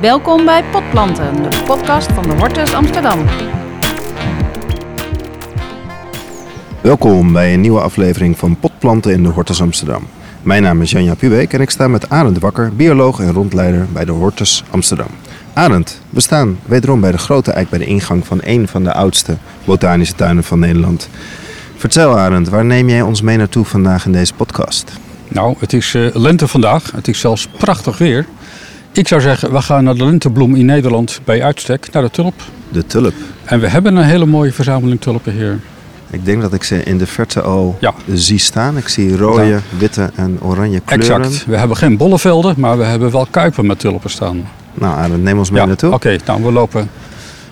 Welkom bij Potplanten, de podcast van de Hortus Amsterdam. Welkom bij een nieuwe aflevering van Potplanten in de Hortus Amsterdam. Mijn naam is Janja Pubeek en ik sta met Arend Wakker, bioloog en rondleider bij de Hortus Amsterdam. Arend, we staan wederom bij de grote eik bij de ingang van een van de oudste botanische tuinen van Nederland. Vertel Arend, waar neem jij ons mee naartoe vandaag in deze podcast? Nou, het is uh, lente vandaag. Het is zelfs prachtig weer. Ik zou zeggen, we gaan naar de lentebloem in Nederland bij uitstek, naar de tulp. De tulp. En we hebben een hele mooie verzameling tulpen hier. Ik denk dat ik ze in de verte al Ja. zie staan. Ik zie rode, Ja. witte en oranje kleuren. Exact. We hebben geen bollevelden, maar we hebben wel kuipen met tulpen staan. Nou Arend, neem ons mee ja, naartoe. oké. nou, we lopen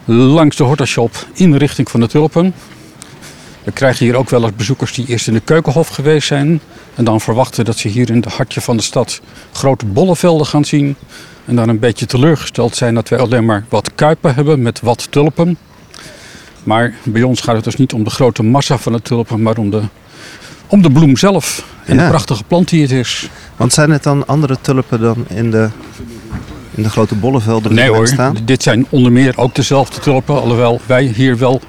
langs de hortashop in de richting van de tulpen. We krijgen hier ook wel eens bezoekers die eerst in de keukenhof geweest zijn. En dan verwachten dat ze hier in het hartje van de stad grote bollevelden gaan zien. En dan een beetje teleurgesteld zijn dat wij alleen maar wat kuipen hebben met wat tulpen. Maar bij ons gaat het dus niet om de grote massa van de tulpen, maar om de, om de bloem zelf. En Ja. de prachtige plant die het is. Want zijn het dan andere tulpen dan in de, in de grote bollevelden die Nee hoor, staan? dit zijn onder meer ook dezelfde tulpen. Alhoewel wij hier wel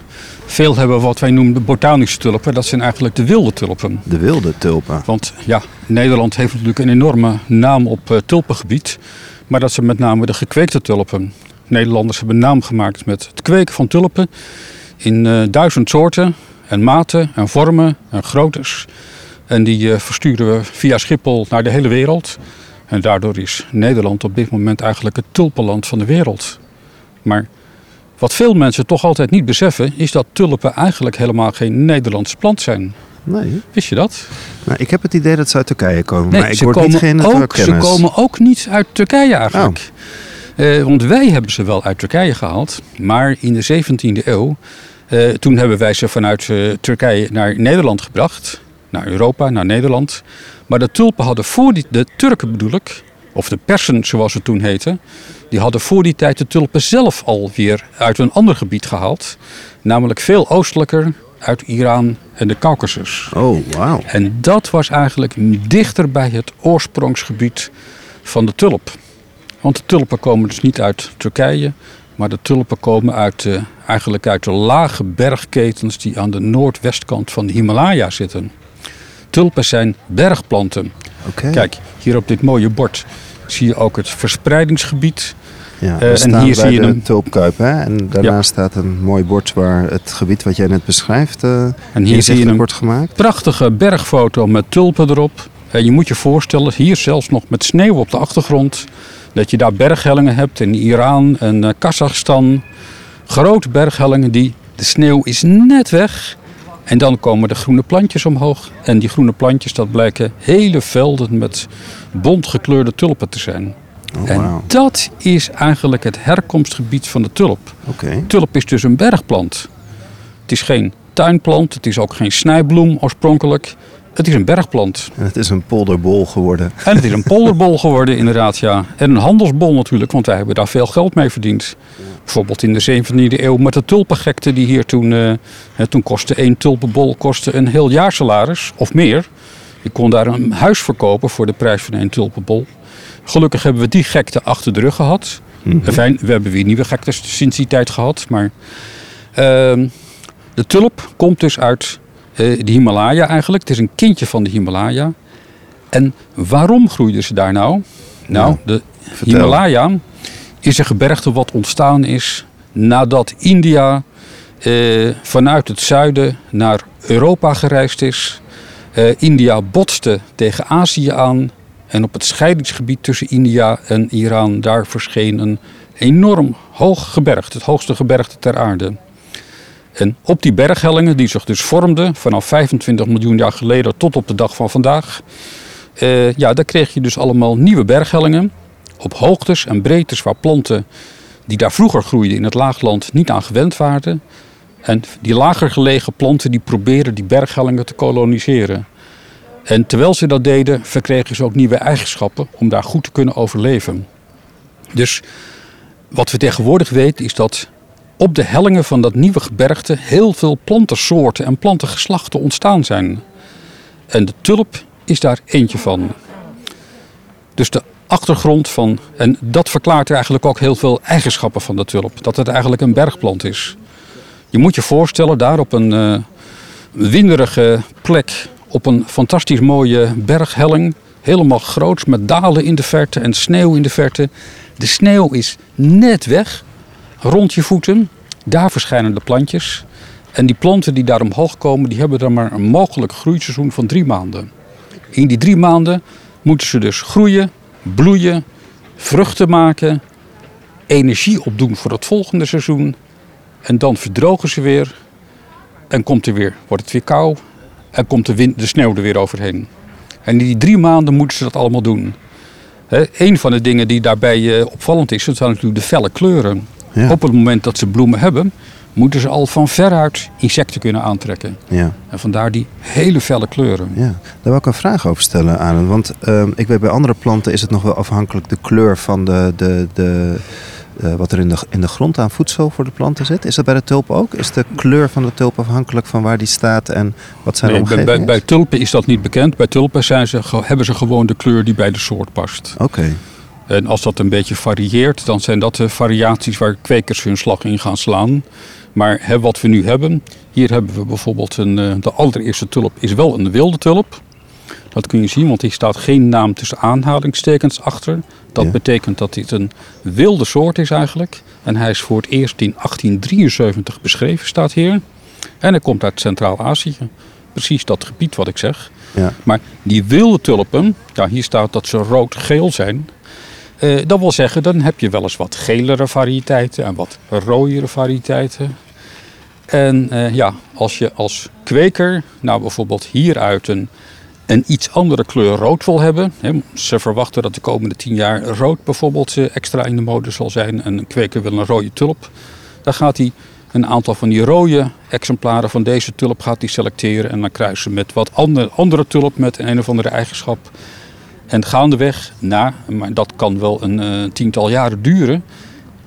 veel hebben wat wij noemen de botanische tulpen. Dat zijn eigenlijk de wilde tulpen. De wilde tulpen. Want ja, Nederland heeft natuurlijk een enorme naam op eh, tulpengebied. Maar dat zijn met name de gekweekte tulpen. Nederlanders hebben naam gemaakt met het kweken van tulpen. In eh, duizend soorten en maten en vormen en groottes. En die eh, versturen we via Schiphol naar de hele wereld. En daardoor is Nederland op dit moment eigenlijk het tulpenland van de wereld. Maar wat veel mensen toch altijd niet beseffen, is dat tulpen eigenlijk helemaal geen Nederlandse plant zijn. Nee. Wist je dat? Nou, ik heb het idee dat ze uit Turkije komen. Nee, maar ik komen niet geen ook, ze komen ook niet uit Turkije eigenlijk. Eh, want wij hebben ze wel uit Turkije gehaald. Maar in de 17e eeuw, eh, toen hebben wij ze vanuit eh, Turkije naar Nederland gebracht. Naar Europa, naar Nederland. Maar de tulpen hadden voor die, de Turken bedoel ik, of de Persen zoals het toen heette. Die hadden voor die tijd de tulpen zelf alweer uit een ander gebied gehaald. Namelijk veel oostelijker, uit Iran en de Caucasus. Oh, wauw. En dat was eigenlijk dichter bij het oorsprongsgebied van de tulp. Want de tulpen komen dus niet uit Turkije, maar de tulpen komen uit, de- eigenlijk uit de lage bergketens die aan de noordwestkant van de Himalaya zitten. Tulpen zijn bergplanten. Kijk, hier op dit mooie bord zie je ook het verspreidingsgebied. Ja, eh, en hier zie je de hem. tulpkuip. Hè? En daarna Ja. staat een mooi bord waar het gebied wat jij net beschrijft eh En hier zie je een wordt gemaakt. prachtige bergfoto met tulpen erop. En je moet je voorstellen, hier zelfs nog met sneeuw op de achtergrond. Dat je daar berghellingen hebt in Iran en eh, Kazachstan. Grote berghellingen die, de sneeuw is net weg. En dan komen de groene plantjes omhoog. En die groene plantjes, dat blijken hele velden met bont gekleurde tulpen te zijn. Oh, en dat is eigenlijk het herkomstgebied van de tulp. Oké. Tulp is dus een bergplant. Het is geen tuinplant, het is ook geen snijbloem oorspronkelijk. Het is een bergplant. En het is een polderbol geworden. En het is een polderbol geworden inderdaad, ja. En een handelsbol natuurlijk, want wij hebben daar veel geld mee verdiend. Bijvoorbeeld in de 17e eeuw met de tulpengekte die hier toen... eh, hè, toen kostte één tulpenbol kostte een heel jaar salaris, of meer. Je kon daar een huis verkopen voor de prijs van één tulpenbol. Gelukkig hebben we die gekte achter de rug gehad. Mhm. Enfin, we hebben weer nieuwe gektes sinds die tijd gehad. Maar ehm, de tulp komt dus uit eh, de Himalaya eigenlijk. Het is een kindje van de Himalaya. En waarom groeiden ze daar nou? Nou, Ja, de vertel. Himalaya is een gebergte wat ontstaan is nadat India eh, vanuit het zuiden naar Europa gereisd is. Eh, India botste tegen Azië aan. En op het scheidingsgebied tussen India en Iran, daar verscheen een enorm hoog gebergte, het hoogste gebergte ter aarde. En op die berghellingen, die zich dus vormden vanaf 25 miljoen jaar geleden tot op de dag van vandaag, eh, ja, daar kreeg je dus allemaal nieuwe berghellingen. Op hoogtes en breedtes waar planten die daar vroeger groeiden in het laagland niet aan gewend waren. En die lager gelegen planten die probeerden die berghellingen te koloniseren. En terwijl ze dat deden, verkregen ze ook nieuwe eigenschappen om daar goed te kunnen overleven. Dus wat we tegenwoordig weten is dat op de hellingen van dat nieuwe gebergte heel veel plantensoorten en plantengeslachten ontstaan zijn. En de tulp is daar eentje van. Dus de achtergrond van. En dat verklaart eigenlijk ook heel veel eigenschappen van de tulp. Dat het eigenlijk een bergplant is. Je moet je voorstellen, daar op een uh, winderige plek, op een fantastisch mooie berghelling. Helemaal groots met dalen in de verte en sneeuw in de verte. De sneeuw is net weg, rond je voeten. Daar verschijnen de plantjes. En die planten die daar omhoog komen, die hebben dan maar een mogelijk groeiseizoen van drie maanden. In die drie maanden moeten ze dus groeien, bloeien, vruchten maken, energie opdoen voor het volgende seizoen. En dan verdrogen ze weer en komt er weer, wordt het weer kou en komt de, wind, de sneeuw er weer overheen. En in die drie maanden moeten ze dat allemaal doen. He, een van de dingen die daarbij uh, opvallend is, dat zijn natuurlijk de felle kleuren. Ja. Op het moment dat ze bloemen hebben, moeten ze al van veruit insecten kunnen aantrekken. Ja. En vandaar die hele felle kleuren. Ja. Daar wil ik een vraag over stellen, Arend. Want uh, ik weet bij andere planten is het nog wel afhankelijk de kleur van de, de, de, uh, wat er in de, in de grond aan voedsel voor de planten zit. Is dat bij de tulp ook? Is de kleur van de tulp afhankelijk van waar die staat en wat zijn nee, omgeving bij, bij, bij, tulpen is dat niet bekend. Bij tulpen zijn ze, hebben ze gewoon de kleur die bij de soort past. Oké. Okay. En als dat een beetje varieert, dan zijn dat de variaties waar kwekers hun slag in gaan slaan. Maar hè, wat we nu hebben, hier hebben we bijvoorbeeld een, de allereerste tulp is wel een wilde tulp. Dat kun je zien, want hier staat geen naam tussen aanhalingstekens achter. Dat ja. betekent dat dit een wilde soort is eigenlijk. En hij is voor het eerst in 1873 beschreven, staat hier. En hij komt uit Centraal-Azië. Precies dat gebied wat ik zeg. Ja. Maar die wilde tulpen, ja, hier staat dat ze rood-geel zijn. Uh, dat wil zeggen, dan heb je wel eens wat gelere variëteiten en wat rooiere variëteiten. En uh, ja, als je als kweker nou bijvoorbeeld hieruit een, een iets andere kleur rood wil hebben. Ze verwachten dat de komende tien jaar rood bijvoorbeeld uh, extra in de mode zal zijn. En een kweker wil een rode tulp. Dan gaat hij een aantal van die rode exemplaren van deze tulp gaat hij selecteren. En dan kruisen met wat andere, andere tulp met een of andere eigenschap. En gaandeweg, na, maar dat kan wel een uh, tiental jaren duren,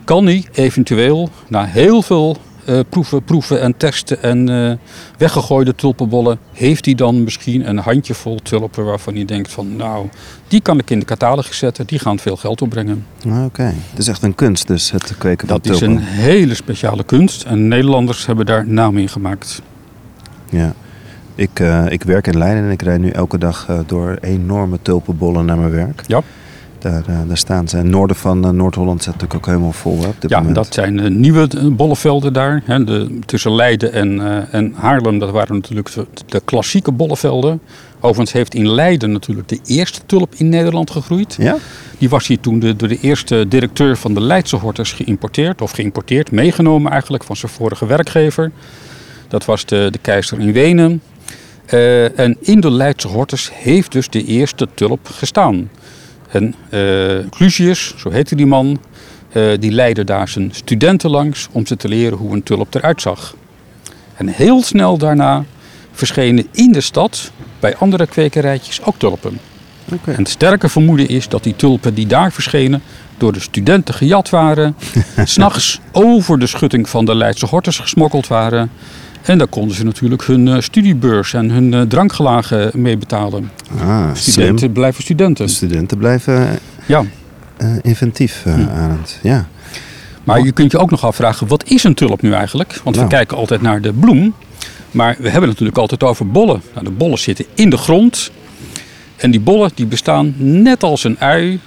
kan hij eventueel na heel veel uh, proeven, proeven en testen en uh, weggegooide tulpenbollen, heeft hij dan misschien een handjevol tulpen waarvan hij denkt van nou, die kan ik in de catalogus zetten, die gaan veel geld opbrengen. Oké, okay. het is echt een kunst dus, het kweken van Dat tulpen. is een hele speciale kunst en Nederlanders hebben daar naam in gemaakt. Ja. Ik, uh, ik werk in Leiden en ik rijd nu elke dag uh, door enorme tulpenbollen naar mijn werk. Ja. Daar, uh, daar staan ze. In noorden van Noord-Holland zit natuurlijk ook helemaal vol op dit ja, moment. dat zijn nieuwe bollenvelden daar. Hè, de, tussen Leiden en, en Haarlem, dat waren natuurlijk de, de, klassieke bollenvelden. Overigens heeft in Leiden natuurlijk de eerste tulp in Nederland gegroeid. Ja? Die was hier toen de, door de eerste directeur van de Leidse Hortus geïmporteerd. Of geïmporteerd, meegenomen eigenlijk van zijn vorige werkgever. Dat was de, de keizer in Wenen. Uh, en in de Leidse Hortus heeft dus de eerste tulp gestaan. En uh, Clusius, zo heette die man, uh, die leidde daar zijn studenten langs om ze te leren hoe een tulp eruit zag. En heel snel daarna verschenen in de stad bij andere kwekerijtjes ook tulpen. Okay. En het sterke vermoeden is dat die tulpen die daar verschenen door de studenten gejat waren, s'nachts over de schutting van de Leidse Hortus gesmokkeld waren. En daar konden ze natuurlijk hun uh, studiebeurs en hun uh, drankgelagen mee betalen. Ah, studenten slim. blijven studenten. De studenten blijven ja. uh, inventief, hm. Arend. Ja. Maar je kunt je ook nog afvragen, wat is een tulp nu eigenlijk? Want Nou. we kijken altijd naar de bloem. Maar we hebben het natuurlijk altijd over bollen. Nou, de bollen zitten in de grond. En die bollen die bestaan net als een ui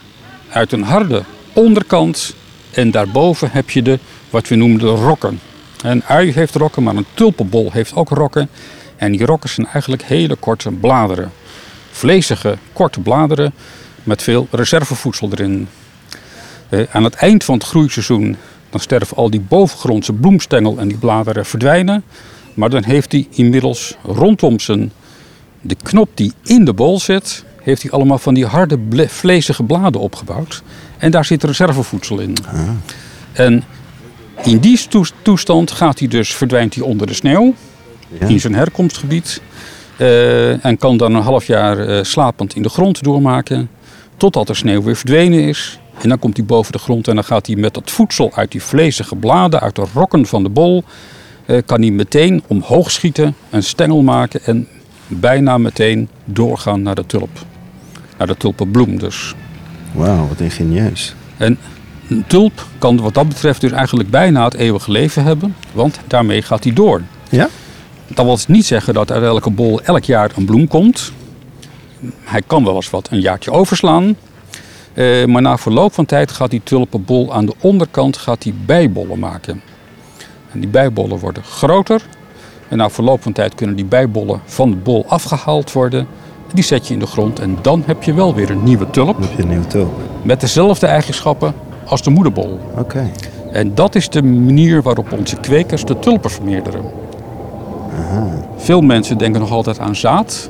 uit een harde onderkant. En daarboven heb je de, wat we noemen de rokken. Een ui heeft rokken, maar een tulpenbol heeft ook rokken. En die rokken zijn eigenlijk hele korte bladeren. Vlezige, korte bladeren met veel reservevoedsel erin. Eh, aan het eind van het groeiseizoen dan sterven al die bovengrondse bloemstengel en die bladeren verdwijnen. Maar dan heeft hij inmiddels rondom zijn, de knop die in de bol zit, heeft hij allemaal van die harde vlezige bladen opgebouwd. En daar zit reservevoedsel in. Ah. En in die toes- toestand gaat hij dus, verdwijnt hij onder de sneeuw Ja. in zijn herkomstgebied. eh, en kan dan een half jaar eh, slapend in de grond doormaken. Totdat de sneeuw weer verdwenen is. En dan komt hij boven de grond en dan gaat hij met dat voedsel uit die vlezige bladen, uit de rokken van de bol, eh, kan hij meteen omhoog schieten, een stengel maken en bijna meteen doorgaan naar de tulp. Naar de tulpenbloem dus. Wauw, wat ingenieus. En een tulp kan wat dat betreft dus eigenlijk bijna het eeuwige leven hebben, want daarmee gaat hij door. Ja? Dat wil dus niet zeggen dat uit elke bol elk jaar een bloem komt. Hij kan wel eens wat een jaartje overslaan. Eh, maar na verloop van tijd gaat die tulpenbol aan de onderkant gaat die bijbollen maken. En die bijbollen worden groter. En na verloop van tijd kunnen die bijbollen van de bol afgehaald worden. Die zet je in de grond en dan heb je wel weer een nieuwe tulp. Dan heb je een nieuwe tulp. Met dezelfde eigenschappen als de moederbol. Oké. En dat is de manier waarop onze kwekers de tulpen vermeerderen. Veel mensen denken nog altijd aan zaad.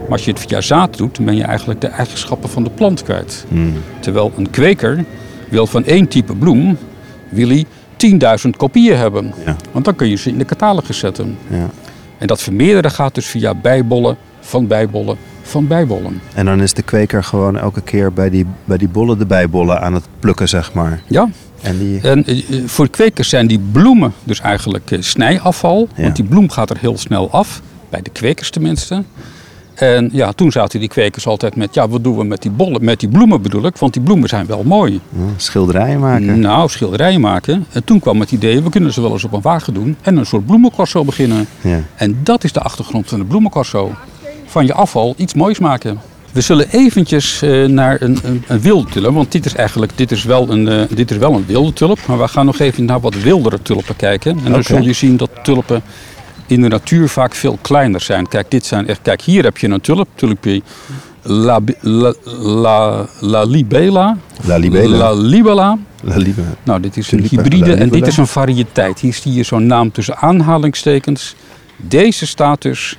Maar als je het via zaad doet, dan ben je eigenlijk de eigenschappen van de plant kwijt. Hmm. Terwijl een kweker wil van één type bloem wil hij 10.000 kopieën hebben. Ja. Want dan kun je ze in de catalogus zetten. Ja. En dat vermeerderen gaat dus via bijbollen, van bijbollen, van bijbollen. En dan is de kweker gewoon elke keer bij die, bij die bollen de bijbollen aan het plukken, zeg maar. Ja, En die... En eh, voor kwekers zijn die bloemen dus eigenlijk eh, snijafval. Ja. Want die bloem gaat er heel snel af. Bij de kwekers tenminste. En ja, toen zaten die kwekers altijd met... Ja, wat doen we met die, bollen, met die bloemen bedoel ik? Want die bloemen zijn wel mooi. Schilderijen maken. Nou, schilderijen maken. En toen kwam het idee... We kunnen ze wel eens op een wagen doen. En een soort bloemencorso beginnen. Ja. En dat is de achtergrond van de bloemencorso. Van je afval iets moois maken. We zullen eventjes eh, naar een, een, een wilde tulp. Want dit is eigenlijk dit is wel een, eh, dit is wel een wilde tulp. Maar we gaan nog even naar wat wildere tulpen kijken. En dan zul je zien dat tulpen in de natuur vaak veel kleiner zijn. Kijk, dit zijn echt, kijk hier heb je een tulp. Tulpje La, la, la, la libela. La libela. La libela. La Liebe. Nou, dit is een hybride en dit is een variëteit. Hier zie je zo'n naam tussen aanhalingstekens. Deze staat dus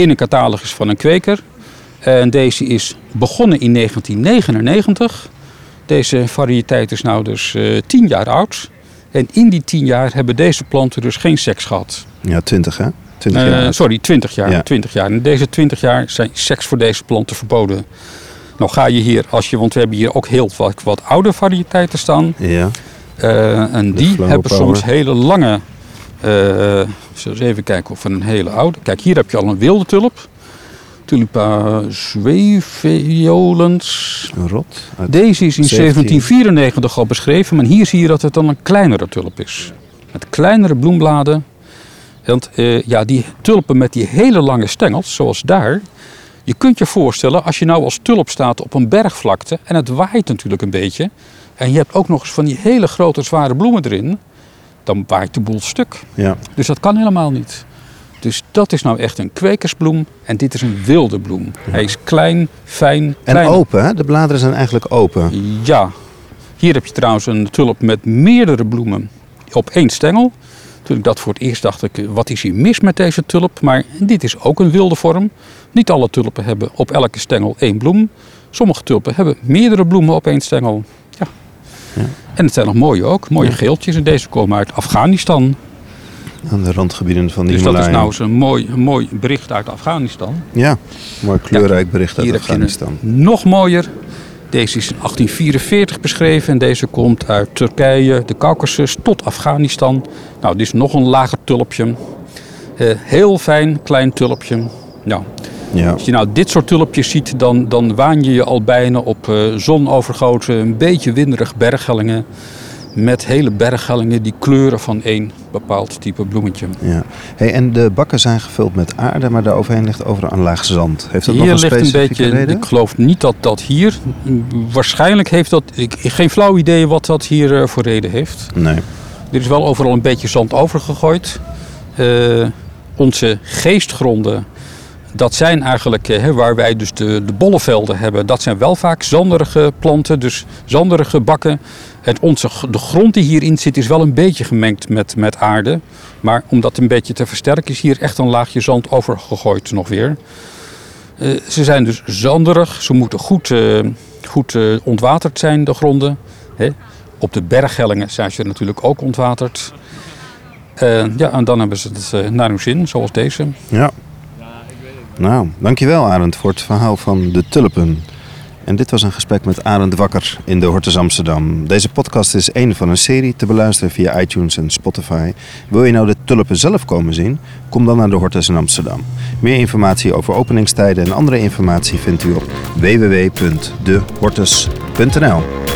in een catalogus van een kweker. En deze is begonnen in 1999. Deze variëteit is nou dus eh 10 jaar oud. En in die 10 jaar hebben deze planten dus geen seks gehad. Ja, 20 hè? 20 Eh, jaar. sorry, 20 jaar, Ja. 20 jaar. En deze 20 jaar zijn seks voor deze planten verboden. Nou ga je hier, als je, want we hebben hier ook heel wat, wat oude variëteiten staan. Ja. Eh, en die hebben soms hele lange. We eens even kijken of we een hele oude. Kijk, hier heb je al een wilde tulp. Tulipa zweeviolens. Een rot. Deze is in 17. 1794 al beschreven, maar hier zie je dat het dan een kleinere tulp is. Met kleinere bloembladen. Want eh, ja, die tulpen met die hele lange stengels, zoals daar. Je kunt je voorstellen, als je nou als tulp staat op een bergvlakte en het waait natuurlijk een beetje. En je hebt ook nog eens van die hele grote zware bloemen erin. Dan waait de boel stuk. Ja. Dus dat kan helemaal niet. Dus dat is nou echt een kwekersbloem en dit is een wilde bloem. Hij is klein, fijn, En klein. open hè? De bladeren zijn eigenlijk open. Ja, hier heb je trouwens een tulp met meerdere bloemen op één stengel. Toen ik dat voor het eerst dacht ik, wat is hier mis met deze tulp? Maar dit is ook een wilde vorm. Niet alle tulpen hebben op elke stengel één bloem. Sommige tulpen hebben meerdere bloemen op één stengel. Ja. En het zijn nog mooie ook, mooie Ja. geeltjes. En deze komen uit Afghanistan. Aan de randgebieden van de Dus dat is Himalaya. nou eens een mooi, mooi bericht uit Afghanistan. Ja, mooi kleurrijk bericht uit Afghanistan. nog mooier. Deze is in 1844 beschreven en deze komt uit Turkije, de Caucasus tot Afghanistan. Nou, dit is nog een lager tulpje. Eh, heel fijn, klein tulpje. Nou, Ja. als je nou dit soort tulpjes ziet, dan, dan waan je je al bijna op eh zonovergoten, een beetje winderig berghellingen. Met hele berghellingen die kleuren van één bepaald type bloemetje. ja. Hey, en de bakken zijn gevuld met aarde, maar daaroverheen ligt overal een laag zand. Heeft dat Hier nog een ligt een specifieke beetje. reden? Ik geloof niet dat dat hier. Waarschijnlijk heeft dat. Ik, geen flauw idee wat dat hier eh, voor reden heeft. Nee. Er is wel overal een beetje zand overgegooid. Eh, onze geestgronden. Dat zijn eigenlijk eh, hè, waar wij dus de, de bollevelden hebben. Dat zijn wel vaak zanderige planten, dus zanderige bakken. En onze, de grond die hierin zit is wel een beetje gemengd met, met aarde. Maar om dat een beetje te versterken is hier echt een laagje zand overgegooid nog weer. Eh, ze zijn dus zanderig. Ze moeten goed, eh, goed eh, ontwaterd zijn, de gronden. Hè. Op de berghellingen zijn ze natuurlijk ook ontwaterd. Ja, en dan hebben ze het naar hun zin, zoals deze. Ja. Nou, dankjewel Arend voor het verhaal van de tulpen. en dit was een gesprek met Arend Wakker in de Hortus Amsterdam. Deze podcast is een van een serie te beluisteren via iTunes en Spotify. Wil je nou de tulpen zelf komen zien? Kom dan naar de Hortus in Amsterdam. Meer informatie over openingstijden en andere informatie vindt u op www.dehortus.nl.